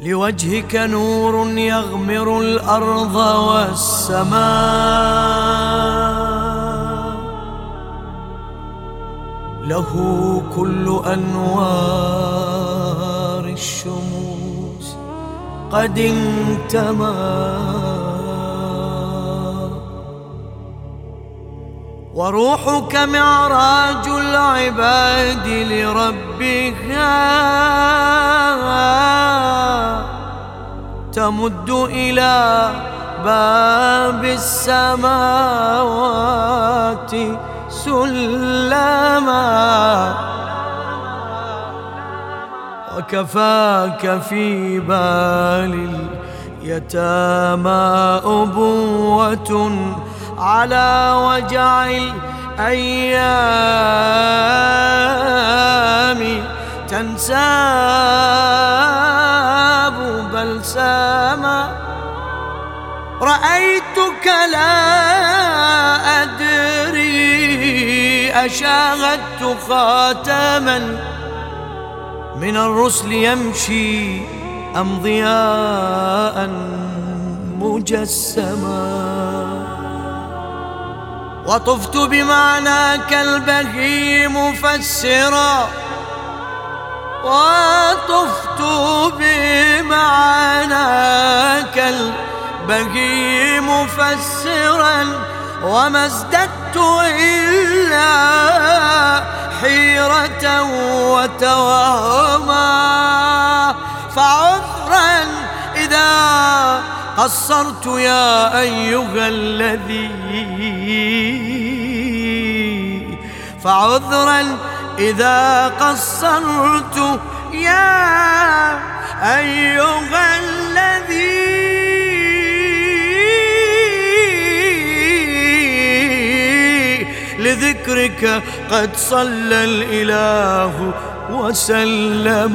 لوجهك نور يغمر الأرض والسماء. له كل أنوار الشموس قد انتمى. وروحك معراج العباد لربها. تمد إلى باب السماوات سلما. وكفاك في بال اليتامى أبوة على وجع الأيام تنساب بلساما رأيتك لا أدري أشاهدت خاتما. من الرسل يمشي أم ضياء مجسما. وطفت بمعناك البهي مفسرا وطفت البهي مفسرا وما ازددت إلا حيرة وتوهما فعذرا إذا قصرت يا أيها الذي فعذرا إذا قصرت لذكرك قد صلى الإله وسلم.